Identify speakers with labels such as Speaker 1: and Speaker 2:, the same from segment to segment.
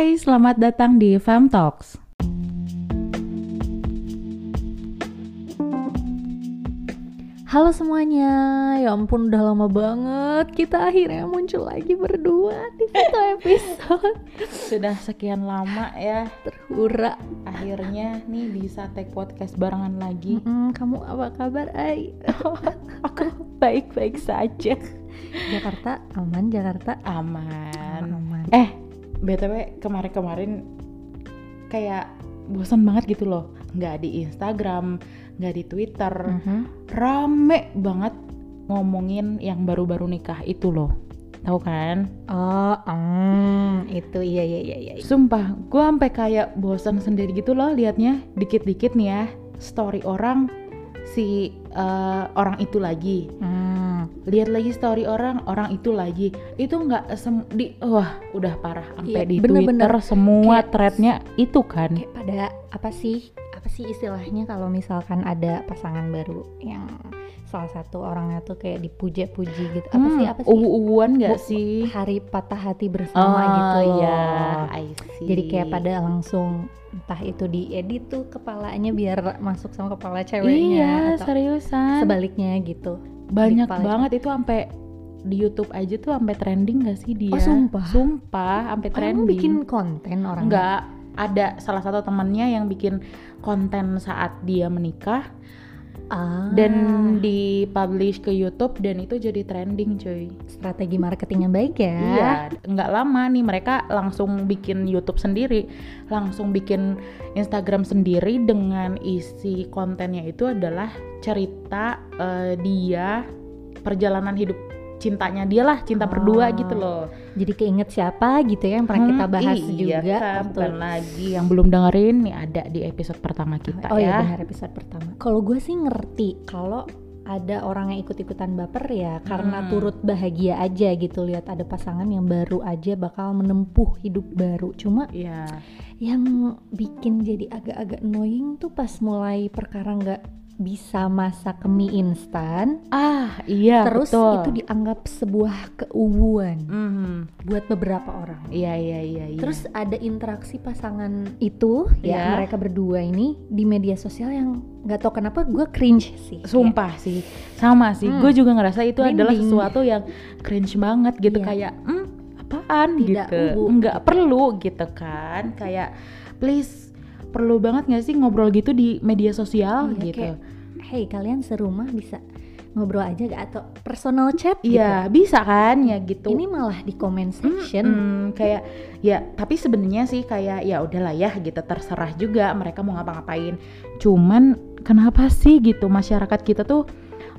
Speaker 1: Hai, selamat datang di Fam Talks. Halo semuanya, ya ampun udah lama banget kita akhirnya muncul lagi berdua di satu episode
Speaker 2: Sudah sekian lama ya
Speaker 1: Terhura
Speaker 2: akhirnya nih bisa take podcast barengan lagi.
Speaker 1: Mm-mm, Kamu apa kabar Ai?
Speaker 2: Aku baik-baik saja.
Speaker 1: Jakarta aman Jakarta
Speaker 2: Aman.
Speaker 1: aman
Speaker 2: Eh, BTW kemarin-kemarin kayak bosan banget gitu loh. Nggak di Instagram, nggak di Twitter.
Speaker 1: Mhm.
Speaker 2: Rame banget ngomongin yang baru-baru nikah itu loh. Tahu kan?
Speaker 1: Oh, mm, itu iya iya iya iya
Speaker 2: Sumpah, gue sampai kayak bosan sendiri gitu loh liatnya. Dikit-dikit nih ya, story orang si eh, orang itu lagi. Lihat lagi story orang, orang itu lagi. Itu nggak sem di wah udah parah sampai
Speaker 1: Iya,
Speaker 2: di
Speaker 1: bener-bener.
Speaker 2: Twitter semua
Speaker 1: Kayak-
Speaker 2: threadnya itu kan.
Speaker 1: kayak pada apa sih apa sih istilahnya kalau misalkan ada pasangan baru yang salah satu orangnya tuh kayak dipuja-puji gitu apa
Speaker 2: Hmm,
Speaker 1: sih apa sih
Speaker 2: uwu-uwuan nggak
Speaker 1: Bu-
Speaker 2: sih?
Speaker 1: hari patah hati bersama gitu loh.
Speaker 2: see.
Speaker 1: jadi kayak pada langsung entah itu diedit tuh kepalanya biar masuk sama kepala ceweknya
Speaker 2: Iya,
Speaker 1: atau
Speaker 2: seriusan.
Speaker 1: sebaliknya gitu
Speaker 2: Banyak banget itu sampai di YouTube aja tuh sampai trending gak sih dia?
Speaker 1: Oh, sumpah?
Speaker 2: Sumpah, sampai trending.
Speaker 1: bikin konten orang
Speaker 2: Enggak, ada salah satu temannya yang bikin konten saat dia menikah
Speaker 1: ah,
Speaker 2: dan dipublish ke YouTube dan itu jadi trending cuy.
Speaker 1: strategi marketing yang baik ya
Speaker 2: Iya, nggak lama nih mereka langsung bikin YouTube sendiri, langsung bikin Instagram sendiri dengan isi kontennya itu adalah cerita eh, dia perjalanan hidup cintanya dia lah, cinta berdua
Speaker 1: Oh.
Speaker 2: gitu loh.
Speaker 1: jadi keinget siapa gitu ya yang pernah kita
Speaker 2: Hmm,
Speaker 1: bahas
Speaker 2: iya
Speaker 1: juga
Speaker 2: kan, bukan lagi yang belum dengerin nih ada di episode pertama kita
Speaker 1: Oh iya
Speaker 2: ya.
Speaker 1: benar episode pertama. Kalau gue sih ngerti kalau ada orang yang ikut-ikutan baper ya karena
Speaker 2: Hmm.
Speaker 1: turut bahagia aja gitu lihat ada pasangan yang baru aja bakal menempuh hidup baru. Cuma
Speaker 2: Iya.
Speaker 1: yang bikin jadi agak-agak annoying tuh pas mulai perkara nggak bisa masak mie instan,
Speaker 2: Ah, iya
Speaker 1: terus
Speaker 2: betul.
Speaker 1: itu dianggap sebuah keuuan
Speaker 2: Mhm.
Speaker 1: buat beberapa orang.
Speaker 2: Iya, iya, iya, iya.
Speaker 1: Terus ada interaksi pasangan itu ya
Speaker 2: Ya.
Speaker 1: mereka berdua ini di media sosial yang nggak tahu kenapa gue cringe sih.
Speaker 2: Sumpah sih, sama sih.
Speaker 1: Hmm.
Speaker 2: Gue juga ngerasa itu adalah
Speaker 1: Merinding.
Speaker 2: sesuatu yang cringe banget gitu
Speaker 1: Iya.
Speaker 2: kayak, hmm, apaan
Speaker 1: Tidak
Speaker 2: gitu,
Speaker 1: uwu.
Speaker 2: nggak perlu gitu kan, kayak please perlu banget nggak sih ngobrol gitu di media sosial
Speaker 1: Iya,
Speaker 2: gitu.
Speaker 1: kayak, hey kalian serumah bisa ngobrol aja gak atau personal chat
Speaker 2: Iya, bisa kan ya
Speaker 1: gitu.
Speaker 2: gitu.
Speaker 1: Ini malah di comment section.
Speaker 2: Hmm, kayak ya tapi sebenarnya sih kayak ya udahlah ya gitu terserah juga mereka mau ngapa-ngapain. Cuman kenapa sih gitu masyarakat kita tuh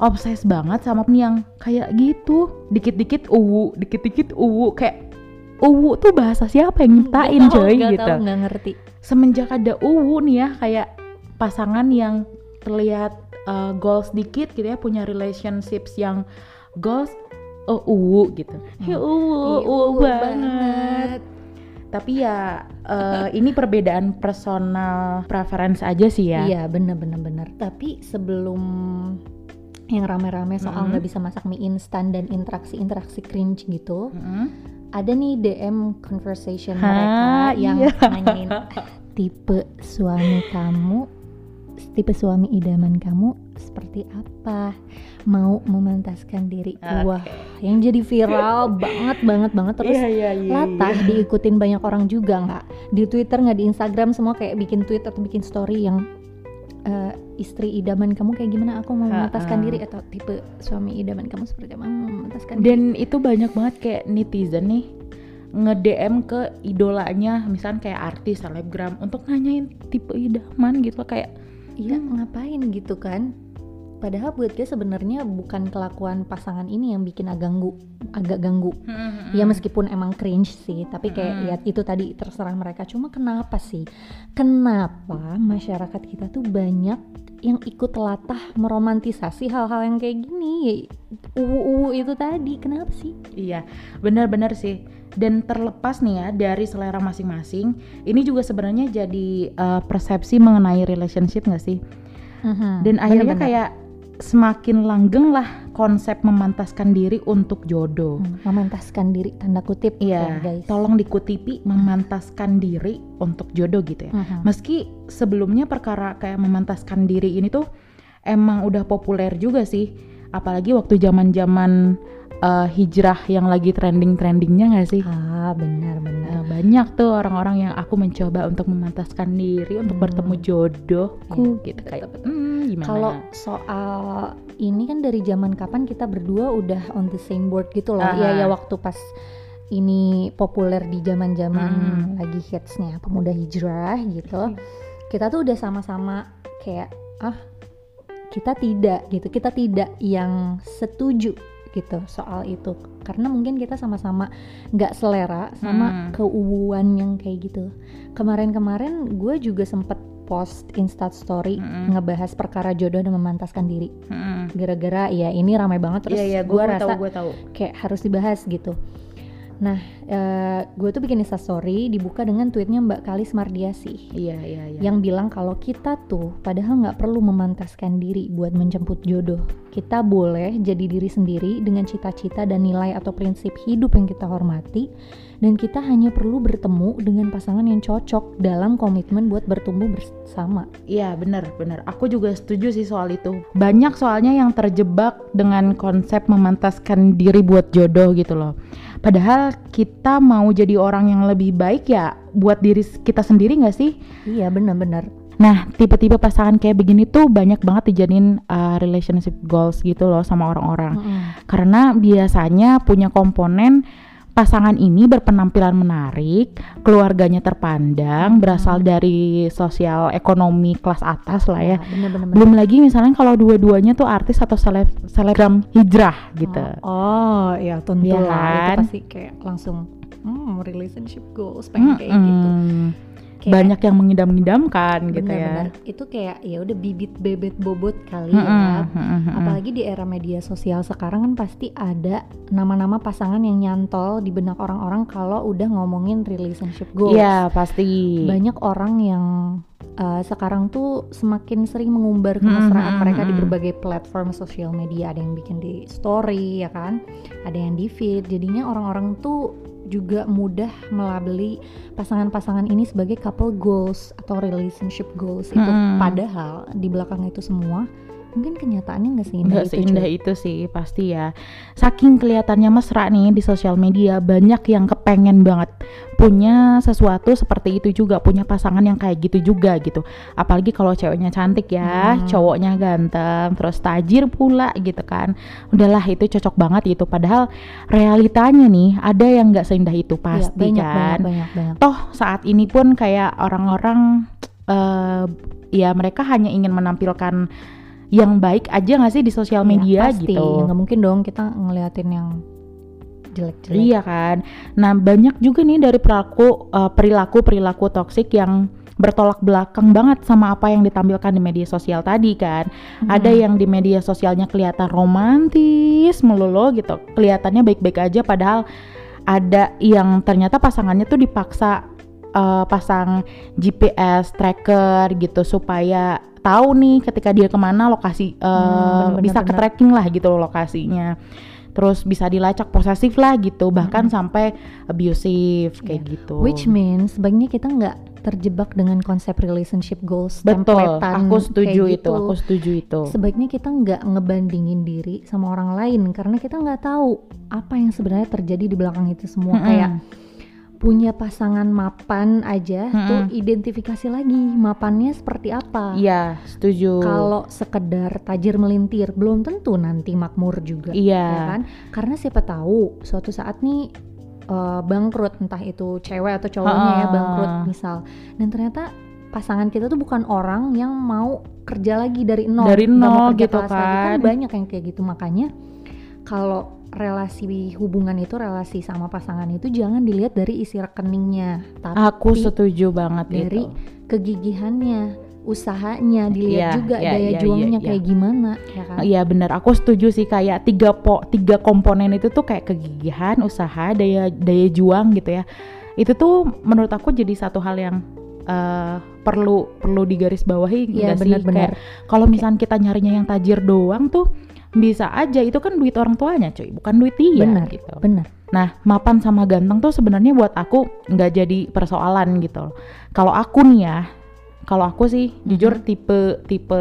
Speaker 2: obses banget sama yang kayak gitu. Dikit-dikit uwu, dikit-dikit uwu kayak uwu tuh bahasa siapa yang nyiptain
Speaker 1: Nggak tahu,
Speaker 2: coy gitu.
Speaker 1: tahu, ngerti.
Speaker 2: Semenjak ada uwu nih ya kayak pasangan yang terlihat uh, goals dikit gitu ya punya relationships yang goals oh uwu gitu. Ya uwu,
Speaker 1: Ih,
Speaker 2: uwu
Speaker 1: uwu
Speaker 2: banget tapi ya eh, ini perbedaan personal preference aja sih ya
Speaker 1: Iya bener bener bener. Tapi sebelum yang rame-rame soal
Speaker 2: Mhm.
Speaker 1: nggak bisa masak mie instan dan interaksi-interaksi cringe gitu,
Speaker 2: Mm-mm.
Speaker 1: ada nih DM conversation
Speaker 2: Hah,
Speaker 1: mereka yang
Speaker 2: iya.
Speaker 1: nanyain tipe suami kamu, tipe suami idaman kamu seperti apa? Mau memantaskan diri? Wah, yang jadi viral banget banget banget. Terus
Speaker 2: Iya, iya, iya,
Speaker 1: latah
Speaker 2: iya.
Speaker 1: diikutin banyak orang juga nggak? Di Twitter nggak? Di Instagram semua kayak bikin tweet atau bikin story yang eh, istri idaman kamu kayak gimana? Aku mau memantaskan diri atau tipe suami idaman kamu seperti apa? Mau memantaskan diri.
Speaker 2: Dan itu banyak banget kayak netizen nih nge-DM ke idolanya misalnya kayak artis selebgram untuk nanyain tipe idaman gitu kayak
Speaker 1: iya
Speaker 2: Hmm.
Speaker 1: ngapain gitu kan padahal buat gue sebenarnya bukan kelakuan pasangan ini yang bikin agak ganggu agak ganggu ya meskipun emang cringe sih tapi kayak
Speaker 2: Mm-mm.
Speaker 1: ya itu tadi terserah mereka cuma kenapa sih kenapa masyarakat kita tuh banyak yang ikut latah meromantisasi hal-hal yang kayak gini ya uwu-uwu itu tadi kenapa sih
Speaker 2: Iya, benar-benar sih. Dan terlepas nih ya dari selera masing-masing, ini juga sebenarnya jadi uh, persepsi mengenai relationship nggak sih? Dan akhirnya
Speaker 1: Bener-bener.
Speaker 2: kayak semakin langgeng lah konsep memantaskan diri untuk jodoh.
Speaker 1: Hmm, memantaskan diri tanda kutip
Speaker 2: Iya,
Speaker 1: ya, guys.
Speaker 2: tolong dikutipi memantaskan diri untuk jodoh gitu ya.
Speaker 1: Mhm.
Speaker 2: Meski sebelumnya perkara kayak memantaskan diri ini tuh emang udah populer juga sih, apalagi waktu zaman-zaman eh, hijrah yang lagi trending-trendingnya nggak sih?
Speaker 1: Ah, benar-benar.
Speaker 2: Nah, banyak tuh orang-orang yang aku mencoba untuk memantaskan diri untuk
Speaker 1: Hmm.
Speaker 2: bertemu jodohku
Speaker 1: Iya,
Speaker 2: gitu kayak hmm, gimana?
Speaker 1: Kalau soal ini kan dari zaman kapan kita berdua udah on the same board gitu loh. Iya ya waktu pas ini populer di zaman-zaman
Speaker 2: Hmm.
Speaker 1: lagi hitsnya pemuda hijrah gitu. Kita tuh udah sama-sama kayak ah kita tidak gitu. Kita tidak yang setuju gitu soal itu karena mungkin kita sama-sama nggak selera sama
Speaker 2: Hmm.
Speaker 1: keuuan yang kayak gitu. Kemarin-kemarin gue juga sempet post Insta Story
Speaker 2: Mm-mm.
Speaker 1: ngebahas perkara jodoh dan memantaskan diri.
Speaker 2: Hmm.
Speaker 1: Gara-gara ya ini ramai banget terus
Speaker 2: Iya iya,
Speaker 1: gue rasa
Speaker 2: tahu gue tahu.
Speaker 1: kayak harus dibahas gitu. Nah, gue tuh bikin Insta Story dibuka dengan tweetnya Mbak Kalis Mardiasih
Speaker 2: Iya iya iya.
Speaker 1: yang bilang kalau kita tuh padahal nggak perlu memantaskan diri buat menjemput jodoh. Kita boleh jadi diri sendiri dengan cita-cita dan nilai atau prinsip hidup yang kita hormati dan kita hanya perlu bertemu dengan pasangan yang cocok dalam komitmen buat bertumbuh bersama.
Speaker 2: Iya bener bener. Aku juga setuju sih soal itu. Banyak soalnya yang terjebak dengan konsep memantaskan diri buat jodoh gitu loh. Padahal kita mau jadi orang yang lebih baik ya buat diri kita sendiri nggak sih?
Speaker 1: Iya benar-benar.
Speaker 2: Nah tipe-tipe pasangan kayak begini tuh banyak banget dijadiin uh, relationship goals gitu loh sama orang-orang.
Speaker 1: Mm-mm.
Speaker 2: Karena biasanya punya komponen pasangan ini berpenampilan menarik, keluarganya terpandang, berasal dari sosial ekonomi kelas atas lah ya.
Speaker 1: benar-benar.
Speaker 2: Belum lagi misalnya kalau dua-duanya tuh artis atau seleb selebgram hijrah gitu.
Speaker 1: Oh, iya tentu
Speaker 2: Iya
Speaker 1: lah.
Speaker 2: kan?
Speaker 1: Itu pasti kayak langsung hmm, relationship goals pengen kayak gitu.
Speaker 2: Mm-mm.
Speaker 1: Kayak
Speaker 2: Banyak yang mengidam-idamkan gitu ya.
Speaker 1: itu kayak ya udah bibit bebet bobot kali
Speaker 2: Mm-mm,
Speaker 1: ya.
Speaker 2: mm-mm, mm-mm.
Speaker 1: Apalagi di era media sosial sekarang kan pasti ada nama-nama pasangan yang nyantol di benak orang-orang kalau udah ngomongin relationship goals.
Speaker 2: Iya pasti.
Speaker 1: Banyak orang yang uh, sekarang tuh semakin sering mengumbar
Speaker 2: Hmm,
Speaker 1: kemesraan
Speaker 2: hmm,
Speaker 1: mereka di
Speaker 2: hmm.
Speaker 1: berbagai platform sosial media. Ada yang bikin di story ya kan, ada yang di feed. Jadinya orang-orang tuh juga mudah melabeli pasangan-pasangan ini sebagai couple goals atau relationship goals itu.
Speaker 2: Hmm.
Speaker 1: Padahal di belakang itu semua mungkin kenyataannya nggak seindah
Speaker 2: Nggak
Speaker 1: itu.
Speaker 2: seindah
Speaker 1: cuy.
Speaker 2: itu sih pasti ya. Saking kelihatannya mesra nih di sosial media, banyak yang kepengen banget punya sesuatu seperti itu juga, punya pasangan yang kayak gitu juga gitu. Apalagi kalau ceweknya cantik ya,
Speaker 1: Hmm.
Speaker 2: cowoknya ganteng, terus tajir pula gitu kan. Udahlah itu cocok banget gitu. Padahal realitanya nih ada yang nggak seindah itu
Speaker 1: Iya,
Speaker 2: pasti
Speaker 1: banyak,
Speaker 2: kan.
Speaker 1: banyak, banyak, banyak.
Speaker 2: Toh saat ini pun kayak orang-orang eh ya mereka hanya ingin menampilkan yang baik aja nggak sih di sosial
Speaker 1: Iya,
Speaker 2: media
Speaker 1: pasti.
Speaker 2: gitu.
Speaker 1: Nggak mungkin dong kita ngeliatin yang jelek-jelek.
Speaker 2: Iya kan. Nah banyak juga nih dari perilaku eh, perilaku perilaku toksik yang bertolak belakang banget sama apa yang ditampilkan di media sosial tadi kan. Ada
Speaker 1: Hmm.
Speaker 2: yang di media sosialnya kelihatan romantis melulu gitu, kelihatannya baik-baik aja padahal ada yang ternyata pasangannya tuh dipaksa eh, pasang GPS tracker gitu supaya tahu nih ketika dia ke mana lokasi eh,
Speaker 1: Hmm, bener-bener,
Speaker 2: bisa ke
Speaker 1: bener.
Speaker 2: tracking lah gitu loh lokasinya. Terus bisa dilacak posesif lah gitu, bahkan sampai abusive kayak gitu.
Speaker 1: Hmm. Which means sebaiknya kita nggak terjebak dengan konsep relationship goals
Speaker 2: betul, aku setuju itu,
Speaker 1: gitu.
Speaker 2: aku setuju itu.
Speaker 1: Sebaiknya kita nggak ngebandingin diri sama orang lain karena kita nggak tahu apa yang sebenarnya terjadi di belakang itu semua.
Speaker 2: Mm-mm.
Speaker 1: Kayak punya pasangan mapan aja tuh
Speaker 2: Mm-mm.
Speaker 1: identifikasi lagi mapannya seperti apa.
Speaker 2: Iya, setuju.
Speaker 1: Kalau sekedar tajir melintir belum tentu nanti makmur juga.
Speaker 2: iya,
Speaker 1: ya kan? Karena siapa tahu suatu saat nih eh, bangkrut entah itu cewek atau cowoknya ya
Speaker 2: Ha.
Speaker 1: bangkrut misal dan ternyata pasangan kita tuh bukan orang yang mau kerja lagi dari nol
Speaker 2: Dari nol gitu
Speaker 1: kan
Speaker 2: kan.
Speaker 1: banyak yang kayak gitu makanya kalau relasi hubungan itu relasi sama pasangan itu jangan dilihat dari isi rekeningnya tapi
Speaker 2: aku setuju banget
Speaker 1: dari
Speaker 2: itu.
Speaker 1: kegigihannya usahanya dilihat
Speaker 2: Iya,
Speaker 1: juga
Speaker 2: iya,
Speaker 1: daya
Speaker 2: iya,
Speaker 1: juangnya
Speaker 2: iya,
Speaker 1: kayak gimana ya kan?
Speaker 2: Iya benar, aku setuju sih kayak tiga po tiga komponen itu tuh kayak kegigihan, usaha, daya daya juang gitu ya. Itu tuh menurut aku jadi satu hal yang uh, perlu perlu digarisbawahi
Speaker 1: Iya,
Speaker 2: nggak sih? kayak kalau misalnya kita nyarinya yang tajir doang tuh bisa aja itu kan duit orang tuanya cuy bukan duit dia
Speaker 1: Benar.
Speaker 2: gitu
Speaker 1: Benar.
Speaker 2: nah mapan sama ganteng tuh sebenarnya buat aku nggak jadi persoalan gitu kalau aku nih ya kalau aku sih jujur tipe tipe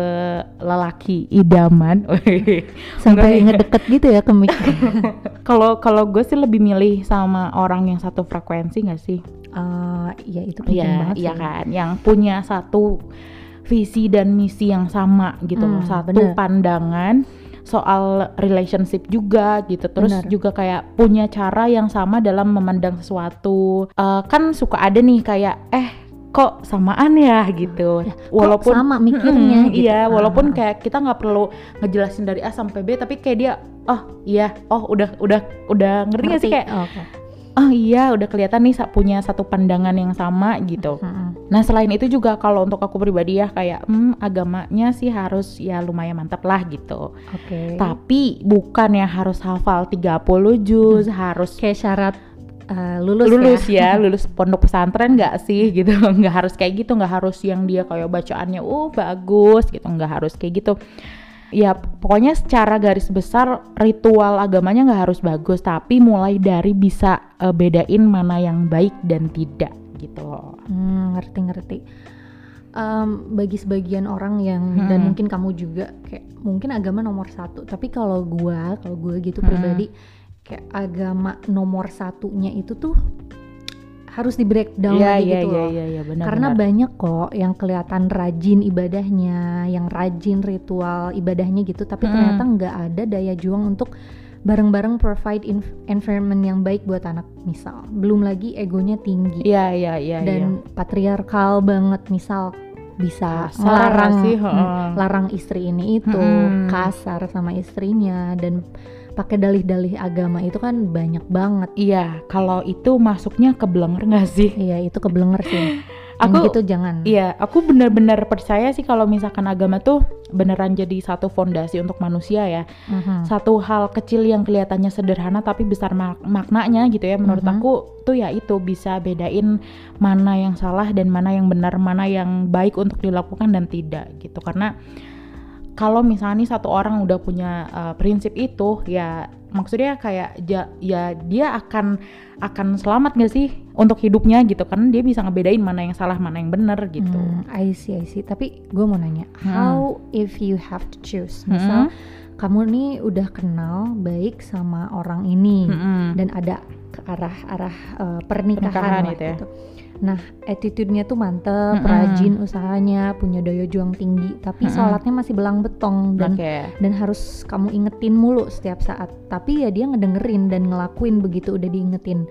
Speaker 2: lelaki idaman
Speaker 1: Sampai
Speaker 2: Enggak.
Speaker 1: ngedeket gitu ya ke mic.
Speaker 2: kalau kalau gue sih lebih milih sama orang yang satu frekuensi nggak sih
Speaker 1: Eh, ya itu penting
Speaker 2: Iya,
Speaker 1: banget
Speaker 2: iya kan, yang punya satu visi dan misi yang sama gitu loh,
Speaker 1: Hmm,
Speaker 2: satu
Speaker 1: bener.
Speaker 2: pandangan soal relationship juga gitu, terus
Speaker 1: Bener.
Speaker 2: juga kayak punya cara yang sama dalam memandang sesuatu. Eh, kan suka ada nih kayak eh kok samaan ya gitu,
Speaker 1: Kok sama mikirnya
Speaker 2: Mm-mm,
Speaker 1: gitu.
Speaker 2: Iya, walaupun
Speaker 1: Ah.
Speaker 2: kayak kita nggak perlu ngejelasin dari A sampai B, tapi kayak dia, oh iya, oh udah udah udah ngerti nggak sih kayak,
Speaker 1: Oke.
Speaker 2: oh iya udah kelihatan nih punya satu pandangan yang sama gitu.
Speaker 1: Mm-mm.
Speaker 2: Nah selain itu juga kalau untuk aku pribadi ya kayak hmm, agamanya sih harus ya lumayan mantap lah gitu.
Speaker 1: Oke.
Speaker 2: Tapi bukan ya harus hafal 30 juz, harus
Speaker 1: Kayak syarat eh, lulus,
Speaker 2: lulus
Speaker 1: ya.
Speaker 2: ya, lulus pondok pesantren nggak sih gitu. Nggak harus kayak gitu, nggak harus yang dia kayak bacaannya oh bagus gitu, nggak harus kayak gitu. Ya pokoknya secara garis besar ritual agamanya nggak harus bagus, tapi mulai dari bisa eh, bedain mana yang baik dan tidak gitu.
Speaker 1: Hmm, ngerti ngerti. Em, bagi sebagian orang yang dan
Speaker 2: Hmm.
Speaker 1: mungkin kamu juga kayak mungkin agama nomor satu. Tapi kalau gua, kalau gua gitu
Speaker 2: Hmm.
Speaker 1: pribadi kayak agama nomor satunya itu tuh harus di breakdown lagi
Speaker 2: iya
Speaker 1: gitu
Speaker 2: iya
Speaker 1: loh.
Speaker 2: iya iya benar.
Speaker 1: Karena
Speaker 2: benar.
Speaker 1: banyak kok yang kelihatan rajin ibadahnya, yang rajin ritual ibadahnya gitu, tapi
Speaker 2: Mm-mm.
Speaker 1: ternyata nggak ada daya juang untuk bareng-bareng provide environment yang baik buat anak misal. Belum lagi egonya tinggi
Speaker 2: Iya iya iya. iya.
Speaker 1: dan patriarkal banget misal bisa
Speaker 2: Kasar
Speaker 1: larang
Speaker 2: sih,
Speaker 1: hmm, larang istri ini itu
Speaker 2: Mm-mm.
Speaker 1: kasar sama istrinya dan pakai dalih-dalih agama itu kan banyak banget.
Speaker 2: Iya, kalau itu masuknya ke blenger nggak sih?
Speaker 1: Iya itu kebelenger sih. Yang
Speaker 2: Aku-
Speaker 1: gitu jangan.
Speaker 2: Iya, aku benar-benar percaya sih kalau misalkan agama tuh beneran jadi satu fondasi untuk manusia ya.
Speaker 1: Mhm.
Speaker 2: Satu hal kecil yang kelihatannya sederhana tapi besar mak- maknanya gitu ya. Menurut
Speaker 1: Mhm.
Speaker 2: aku tuh ya itu bisa bedain mana yang salah dan mana yang benar, mana yang baik untuk dilakukan dan tidak gitu. Karena kalau misalnya nih satu orang udah punya uh, prinsip itu ya maksudnya kayak ja- ya dia akan akan selamat gak sih untuk hidupnya gitu karena dia bisa ngebedain mana yang salah mana yang benar gitu.
Speaker 1: Hmm, I see, I see. Tapi gue mau nanya,
Speaker 2: Hmm.
Speaker 1: how if you have to choose? Misal kamu nih udah kenal baik sama orang ini
Speaker 2: Mm-mm.
Speaker 1: dan ada ke arah-arah uh, pernikahan,
Speaker 2: Pernikahan
Speaker 1: lah
Speaker 2: gitu ya.
Speaker 1: gitu. Nah, attitude-nya tuh mantep,
Speaker 2: Mm-mm.
Speaker 1: rajin usahanya, punya daya juang tinggi, tapi
Speaker 2: Mm-mm.
Speaker 1: sholatnya masih belang betong dan
Speaker 2: Oke.
Speaker 1: dan harus kamu ingetin mulu setiap saat. Tapi ya dia ngedengerin dan ngelakuin begitu udah diingetin.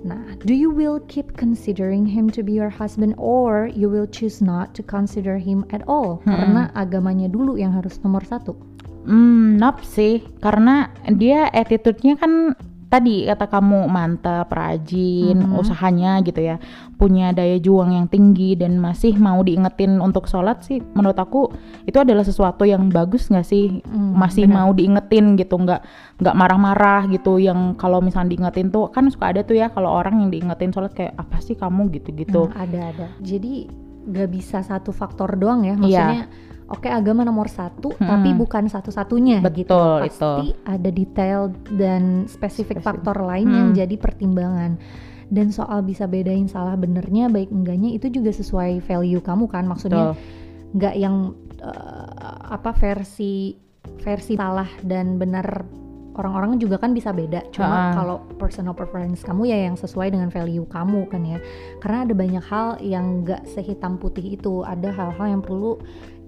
Speaker 1: Nah, do you will keep considering him to be your husband or you will choose not to consider him at all?
Speaker 2: Mm-mm.
Speaker 1: Karena agamanya dulu yang harus nomor satu.
Speaker 2: Hmm, nope sih, karena dia attitude-nya kan tadi kata kamu mantap, rajin,
Speaker 1: Mhm.
Speaker 2: usahanya gitu ya, punya daya juang yang tinggi dan masih mau diingetin untuk sholat sih, menurut aku itu adalah sesuatu yang bagus nggak sih?
Speaker 1: Hmm,
Speaker 2: masih
Speaker 1: benar.
Speaker 2: mau diingetin gitu, nggak nggak marah-marah gitu, yang kalau misalnya diingetin tuh kan suka ada tuh ya kalau orang yang diingetin sholat kayak apa sih kamu gitu-gitu.
Speaker 1: Hmm, ada ada. Jadi gak bisa satu faktor doang ya. Maksudnya oke agama nomor satu,
Speaker 2: Hmm.
Speaker 1: tapi bukan satu-satunya gitu.
Speaker 2: Betul,
Speaker 1: Pasti ada detail dan spesifik
Speaker 2: Spesifik.
Speaker 1: faktor lain yang
Speaker 2: Hmm.
Speaker 1: jadi pertimbangan. Dan soal bisa bedain salah benernya, baik enggaknya itu juga sesuai value kamu kan. Maksudnya
Speaker 2: Betul.
Speaker 1: nggak yang eh, apa versi versi salah dan benar orang-orang juga kan bisa beda. Cuma
Speaker 2: Ha-ha.
Speaker 1: kalau personal preference kamu ya yang sesuai dengan value kamu kan ya. Karena ada banyak hal yang nggak sehitam putih itu. Ada hal-hal yang perlu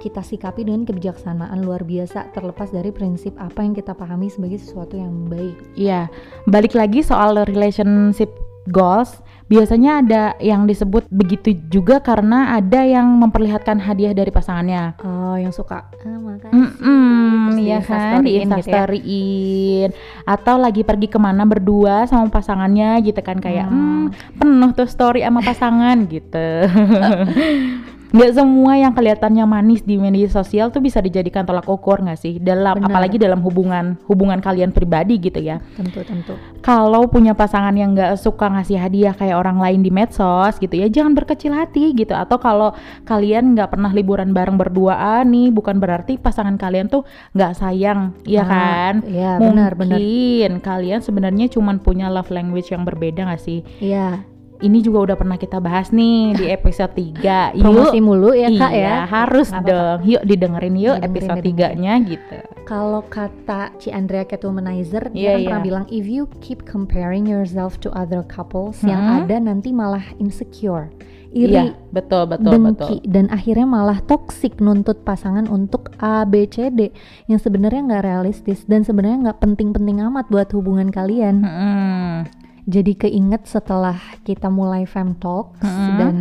Speaker 1: kita sikapi dengan kebijaksanaan luar biasa terlepas dari prinsip apa yang kita pahami sebagai sesuatu yang baik.
Speaker 2: Iya, balik lagi soal relationship goals, biasanya ada yang disebut begitu juga karena ada yang memperlihatkan hadiah dari pasangannya.
Speaker 1: Oh, yang suka ah, makasih.
Speaker 2: Mm-mm,
Speaker 1: Terus
Speaker 2: ya kan, di
Speaker 1: di-instastoryin gitu ya.
Speaker 2: instastoryin atau lagi pergi ke mana berdua sama pasangannya gitu kan kayak
Speaker 1: Hmm.
Speaker 2: hmm, penuh tuh story sama pasangan gitu. nggak semua yang kelihatannya manis di media sosial tuh bisa dijadikan tolak ukur nggak sih? Dalam
Speaker 1: Benar.
Speaker 2: apalagi dalam hubungan hubungan kalian pribadi gitu ya.
Speaker 1: Tentu tentu.
Speaker 2: Kalau punya pasangan yang nggak suka ngasih hadiah kayak orang lain di medsos gitu ya jangan berkecil hati gitu. Atau kalau kalian nggak pernah liburan bareng berduaan nih bukan berarti pasangan kalian tuh nggak sayang. Ya
Speaker 1: Ah,
Speaker 2: kan?
Speaker 1: iya, benar, benar.
Speaker 2: mungkin kalian sebenarnya cuman punya love language yang berbeda nggak sih?
Speaker 1: Iya
Speaker 2: ini juga udah pernah kita bahas nih di episode 3
Speaker 1: promosi mulu ya kak
Speaker 2: iya,
Speaker 1: ya
Speaker 2: harus
Speaker 1: apa-apa.
Speaker 2: dong yuk didengerin yuk
Speaker 1: Didengerin,
Speaker 2: episode
Speaker 1: didengerin.
Speaker 2: 3 nya gitu
Speaker 1: Kalau kata Ci Andrea Catwomanizer,
Speaker 2: Iya,
Speaker 1: dia kan
Speaker 2: iya.
Speaker 1: pernah bilang if you keep comparing yourself to other couples yang
Speaker 2: Hmm.
Speaker 1: ada nanti malah insecure,
Speaker 2: iya
Speaker 1: iri,
Speaker 2: betul betul betul
Speaker 1: dengki dan akhirnya malah toksik nuntut pasangan untuk A B C D yang sebenarnya nggak realistis dan sebenarnya nggak penting-penting amat buat hubungan kalian.
Speaker 2: Mm-mm.
Speaker 1: Jadi keinget setelah kita mulai fem talk
Speaker 2: Mm-mm.
Speaker 1: dan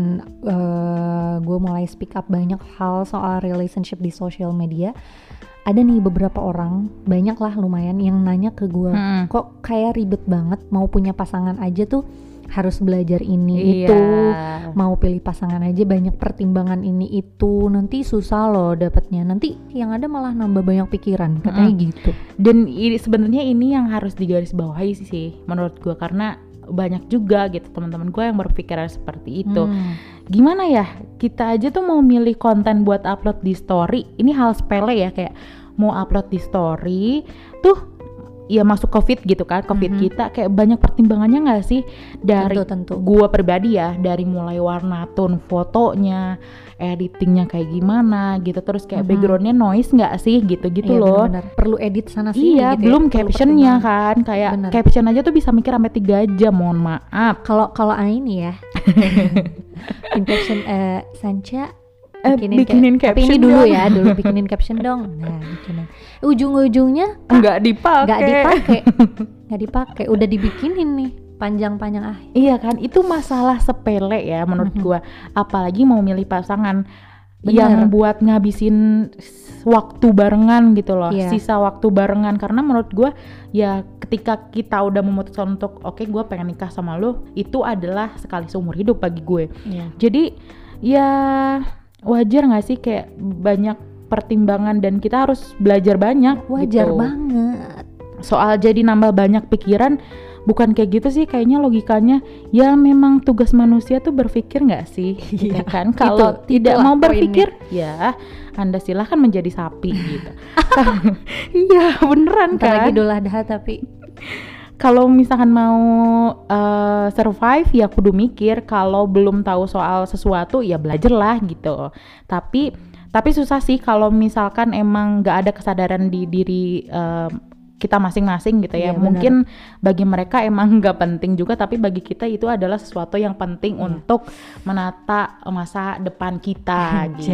Speaker 1: gue mulai speak up banyak hal soal relationship di social media. Ada nih beberapa orang, banyak lah lumayan yang nanya ke gue,
Speaker 2: Mm-mm.
Speaker 1: kok kayak ribet banget mau punya pasangan aja tuh harus belajar
Speaker 2: Iya.
Speaker 1: ini itu, mau pilih pasangan aja banyak pertimbangan ini itu, nanti susah loh dapetnya, nanti yang ada malah nambah banyak pikiran, katanya gitu.
Speaker 2: dan ini sebenarnya ini yang harus digarisbawahi sih menurut gua karena banyak juga gitu teman-teman gue yang berpikiran seperti itu
Speaker 1: Hmm.
Speaker 2: gimana ya kita aja tuh mau milih konten buat upload di story ini hal sepele ya kayak mau upload di story tuh ya masuk covid gitu kan covid
Speaker 1: Mhm.
Speaker 2: kita kayak banyak pertimbangannya nggak sih dari
Speaker 1: Tentu, tentu.
Speaker 2: gua pribadi ya dari mulai warna tone fotonya editingnya kayak gimana gitu terus kayak
Speaker 1: Mhm.
Speaker 2: backgroundnya noise nggak sih gitu gitu
Speaker 1: Iya,
Speaker 2: loh
Speaker 1: benar-benar. perlu edit sana sini
Speaker 2: Iya,
Speaker 1: gitu ya,
Speaker 2: belum
Speaker 1: perlu
Speaker 2: captionnya kan, kayak
Speaker 1: Bener.
Speaker 2: caption aja tuh bisa mikir sampai 3 jam, mohon maaf.
Speaker 1: Kalau kalau ini ya, bikin caption eh Sanca
Speaker 2: Eh,
Speaker 1: bikinin,
Speaker 2: bikinin
Speaker 1: ca- tapi ini
Speaker 2: caption
Speaker 1: dulu
Speaker 2: dong.
Speaker 1: ya, dulu bikinin caption dong. Nah, bikinin. Ujung-ujungnya
Speaker 2: Nggak dipakai.
Speaker 1: nggak dipakai, nggak dipakai. Udah dibikinin nih panjang-panjang ah.
Speaker 2: Iya kan, itu masalah sepele ya menurut
Speaker 1: Mhm.
Speaker 2: gua. Apalagi mau milih pasangan
Speaker 1: Bener.
Speaker 2: yang buat ngabisin waktu barengan gitu loh,
Speaker 1: Iya.
Speaker 2: sisa waktu barengan karena menurut gua ya ketika kita udah memutuskan untuk oke gua pengen nikah sama lo, itu adalah sekali seumur hidup bagi gue.
Speaker 1: Iya.
Speaker 2: Jadi ya wajar nggak sih kayak banyak pertimbangan dan kita harus belajar banyak
Speaker 1: Wajar
Speaker 2: gitu.
Speaker 1: banget.
Speaker 2: soal jadi nambah banyak pikiran bukan kayak gitu sih. Kayaknya logikanya ya memang tugas manusia tuh berpikir nggak sih? Gitu kan? Kalau
Speaker 1: itu-
Speaker 2: tidak mau berpikir ya anda silahkan menjadi sapi gitu. Iya beneran
Speaker 1: Bentar
Speaker 2: kan
Speaker 1: lagi Idul Adha tapi
Speaker 2: kalau misalkan mau eh, survive ya kudu mikir kalau belum tahu soal sesuatu ya belajar lah gitu tapi tapi susah sih kalau misalkan emang nggak ada kesadaran di diri eh, kita masing-masing gitu ya
Speaker 1: Iya, benar.
Speaker 2: mungkin bagi mereka emang nggak penting juga tapi bagi kita itu adalah sesuatu yang penting
Speaker 1: Iya.
Speaker 2: untuk menata masa depan kita gitu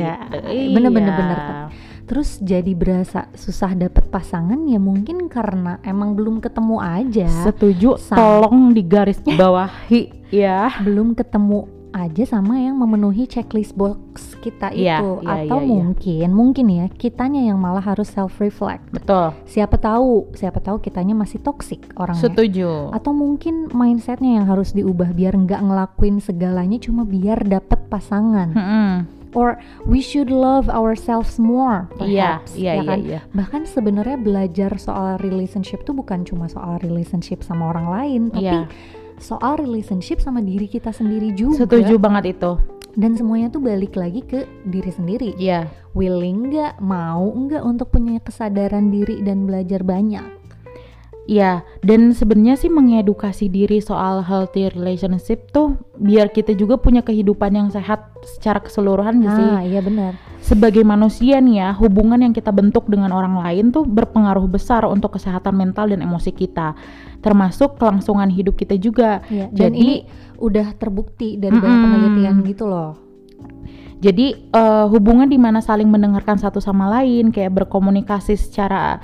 Speaker 1: Bener-bener,
Speaker 2: Iya.
Speaker 1: bener, Kak. Terus jadi berasa susah dapet pasangan ya mungkin karena emang belum ketemu aja.
Speaker 2: setuju
Speaker 1: Sama.
Speaker 2: tolong digaris bawahi ya
Speaker 1: belum ketemu aja sama yang memenuhi checklist box kita
Speaker 2: Iya,
Speaker 1: itu
Speaker 2: iya,
Speaker 1: atau
Speaker 2: iya.
Speaker 1: mungkin mungkin ya kitanya yang malah harus self reflect
Speaker 2: betul
Speaker 1: siapa tahu siapa tahu kitanya masih toxic orangnya
Speaker 2: Setuju.
Speaker 1: atau mungkin mindsetnya yang harus diubah biar nggak ngelakuin segalanya cuma biar dapet pasangan
Speaker 2: Mm-mm.
Speaker 1: Or we should love ourselves more
Speaker 2: Iya,
Speaker 1: perhaps
Speaker 2: iya,
Speaker 1: ya
Speaker 2: iya,
Speaker 1: kan
Speaker 2: iya.
Speaker 1: bahkan sebenarnya belajar soal relationship tuh bukan cuma soal relationship sama orang lain tapi
Speaker 2: Iya.
Speaker 1: soal relationship sama diri kita sendiri juga
Speaker 2: Setuju banget itu.
Speaker 1: dan semuanya tuh balik lagi ke diri sendiri
Speaker 2: Iya.
Speaker 1: willing nggak mau nggak untuk punya kesadaran diri dan belajar banyak
Speaker 2: Iya, dan sebenarnya sih mengedukasi diri soal healthy relationship tuh biar kita juga punya kehidupan yang sehat secara keseluruhan sih.
Speaker 1: ah iya benar
Speaker 2: Sebagai manusia nih ya, hubungan yang kita bentuk dengan orang lain tuh berpengaruh besar untuk kesehatan mental dan emosi kita, termasuk kelangsungan hidup kita juga.
Speaker 1: Dan
Speaker 2: Jadi-
Speaker 1: ini udah terbukti dari banyak
Speaker 2: Mm-mm.
Speaker 1: penelitian gitu loh
Speaker 2: Jadi eh, hubungan di mana saling mendengarkan satu sama lain, kayak berkomunikasi secara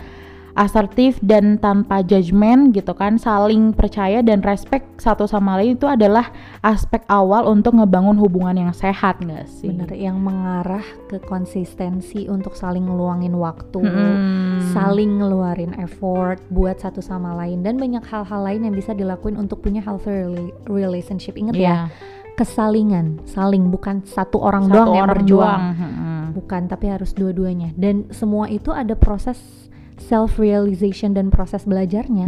Speaker 2: asertif dan tanpa judgement gitu kan, saling percaya dan respect satu sama lain itu adalah aspek awal untuk ngebangun hubungan yang sehat nggak sih?
Speaker 1: bener yang mengarah ke konsistensi untuk saling ngeluangin waktu
Speaker 2: Mm-mm.
Speaker 1: saling ngeluarin effort buat satu sama lain dan banyak hal-hal lain yang bisa dilakuin untuk punya healthy rela- relationship inget
Speaker 2: Iya.
Speaker 1: ya kesalingan saling bukan satu orang
Speaker 2: Satu
Speaker 1: doang yang
Speaker 2: orang
Speaker 1: berjuang
Speaker 2: doang. Mm-mm.
Speaker 1: bukan tapi harus dua-duanya dan semua itu ada proses self realization dan proses belajarnya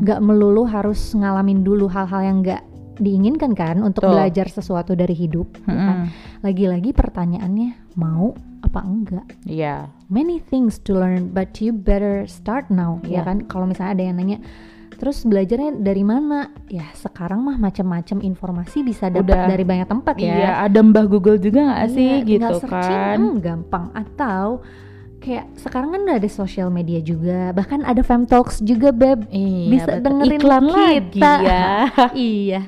Speaker 1: nggak melulu harus ngalamin dulu hal-hal yang nggak diinginkan kan untuk
Speaker 2: Betul.
Speaker 1: belajar sesuatu dari hidup ya kan?
Speaker 2: Mm-mm.
Speaker 1: lagi-lagi pertanyaannya mau apa enggak
Speaker 2: Iya.
Speaker 1: many things to learn but you better start now ya
Speaker 2: Iya.
Speaker 1: kan kalau misalnya ada yang nanya terus belajarnya dari mana ya sekarang mah macam-macam informasi bisa dapat dari banyak tempat ya
Speaker 2: Iya, ada Mbah Google juga nggak sih
Speaker 1: Iya, tinggal
Speaker 2: gitu
Speaker 1: searching,
Speaker 2: kan?
Speaker 1: hmm, gampang atau kayak sekarang kan udah ada sosial media juga bahkan ada fem talks juga beb
Speaker 2: Iya,
Speaker 1: Bisa
Speaker 2: betul.
Speaker 1: dengerin
Speaker 2: iklan lagi
Speaker 1: kita.
Speaker 2: ya.
Speaker 1: iya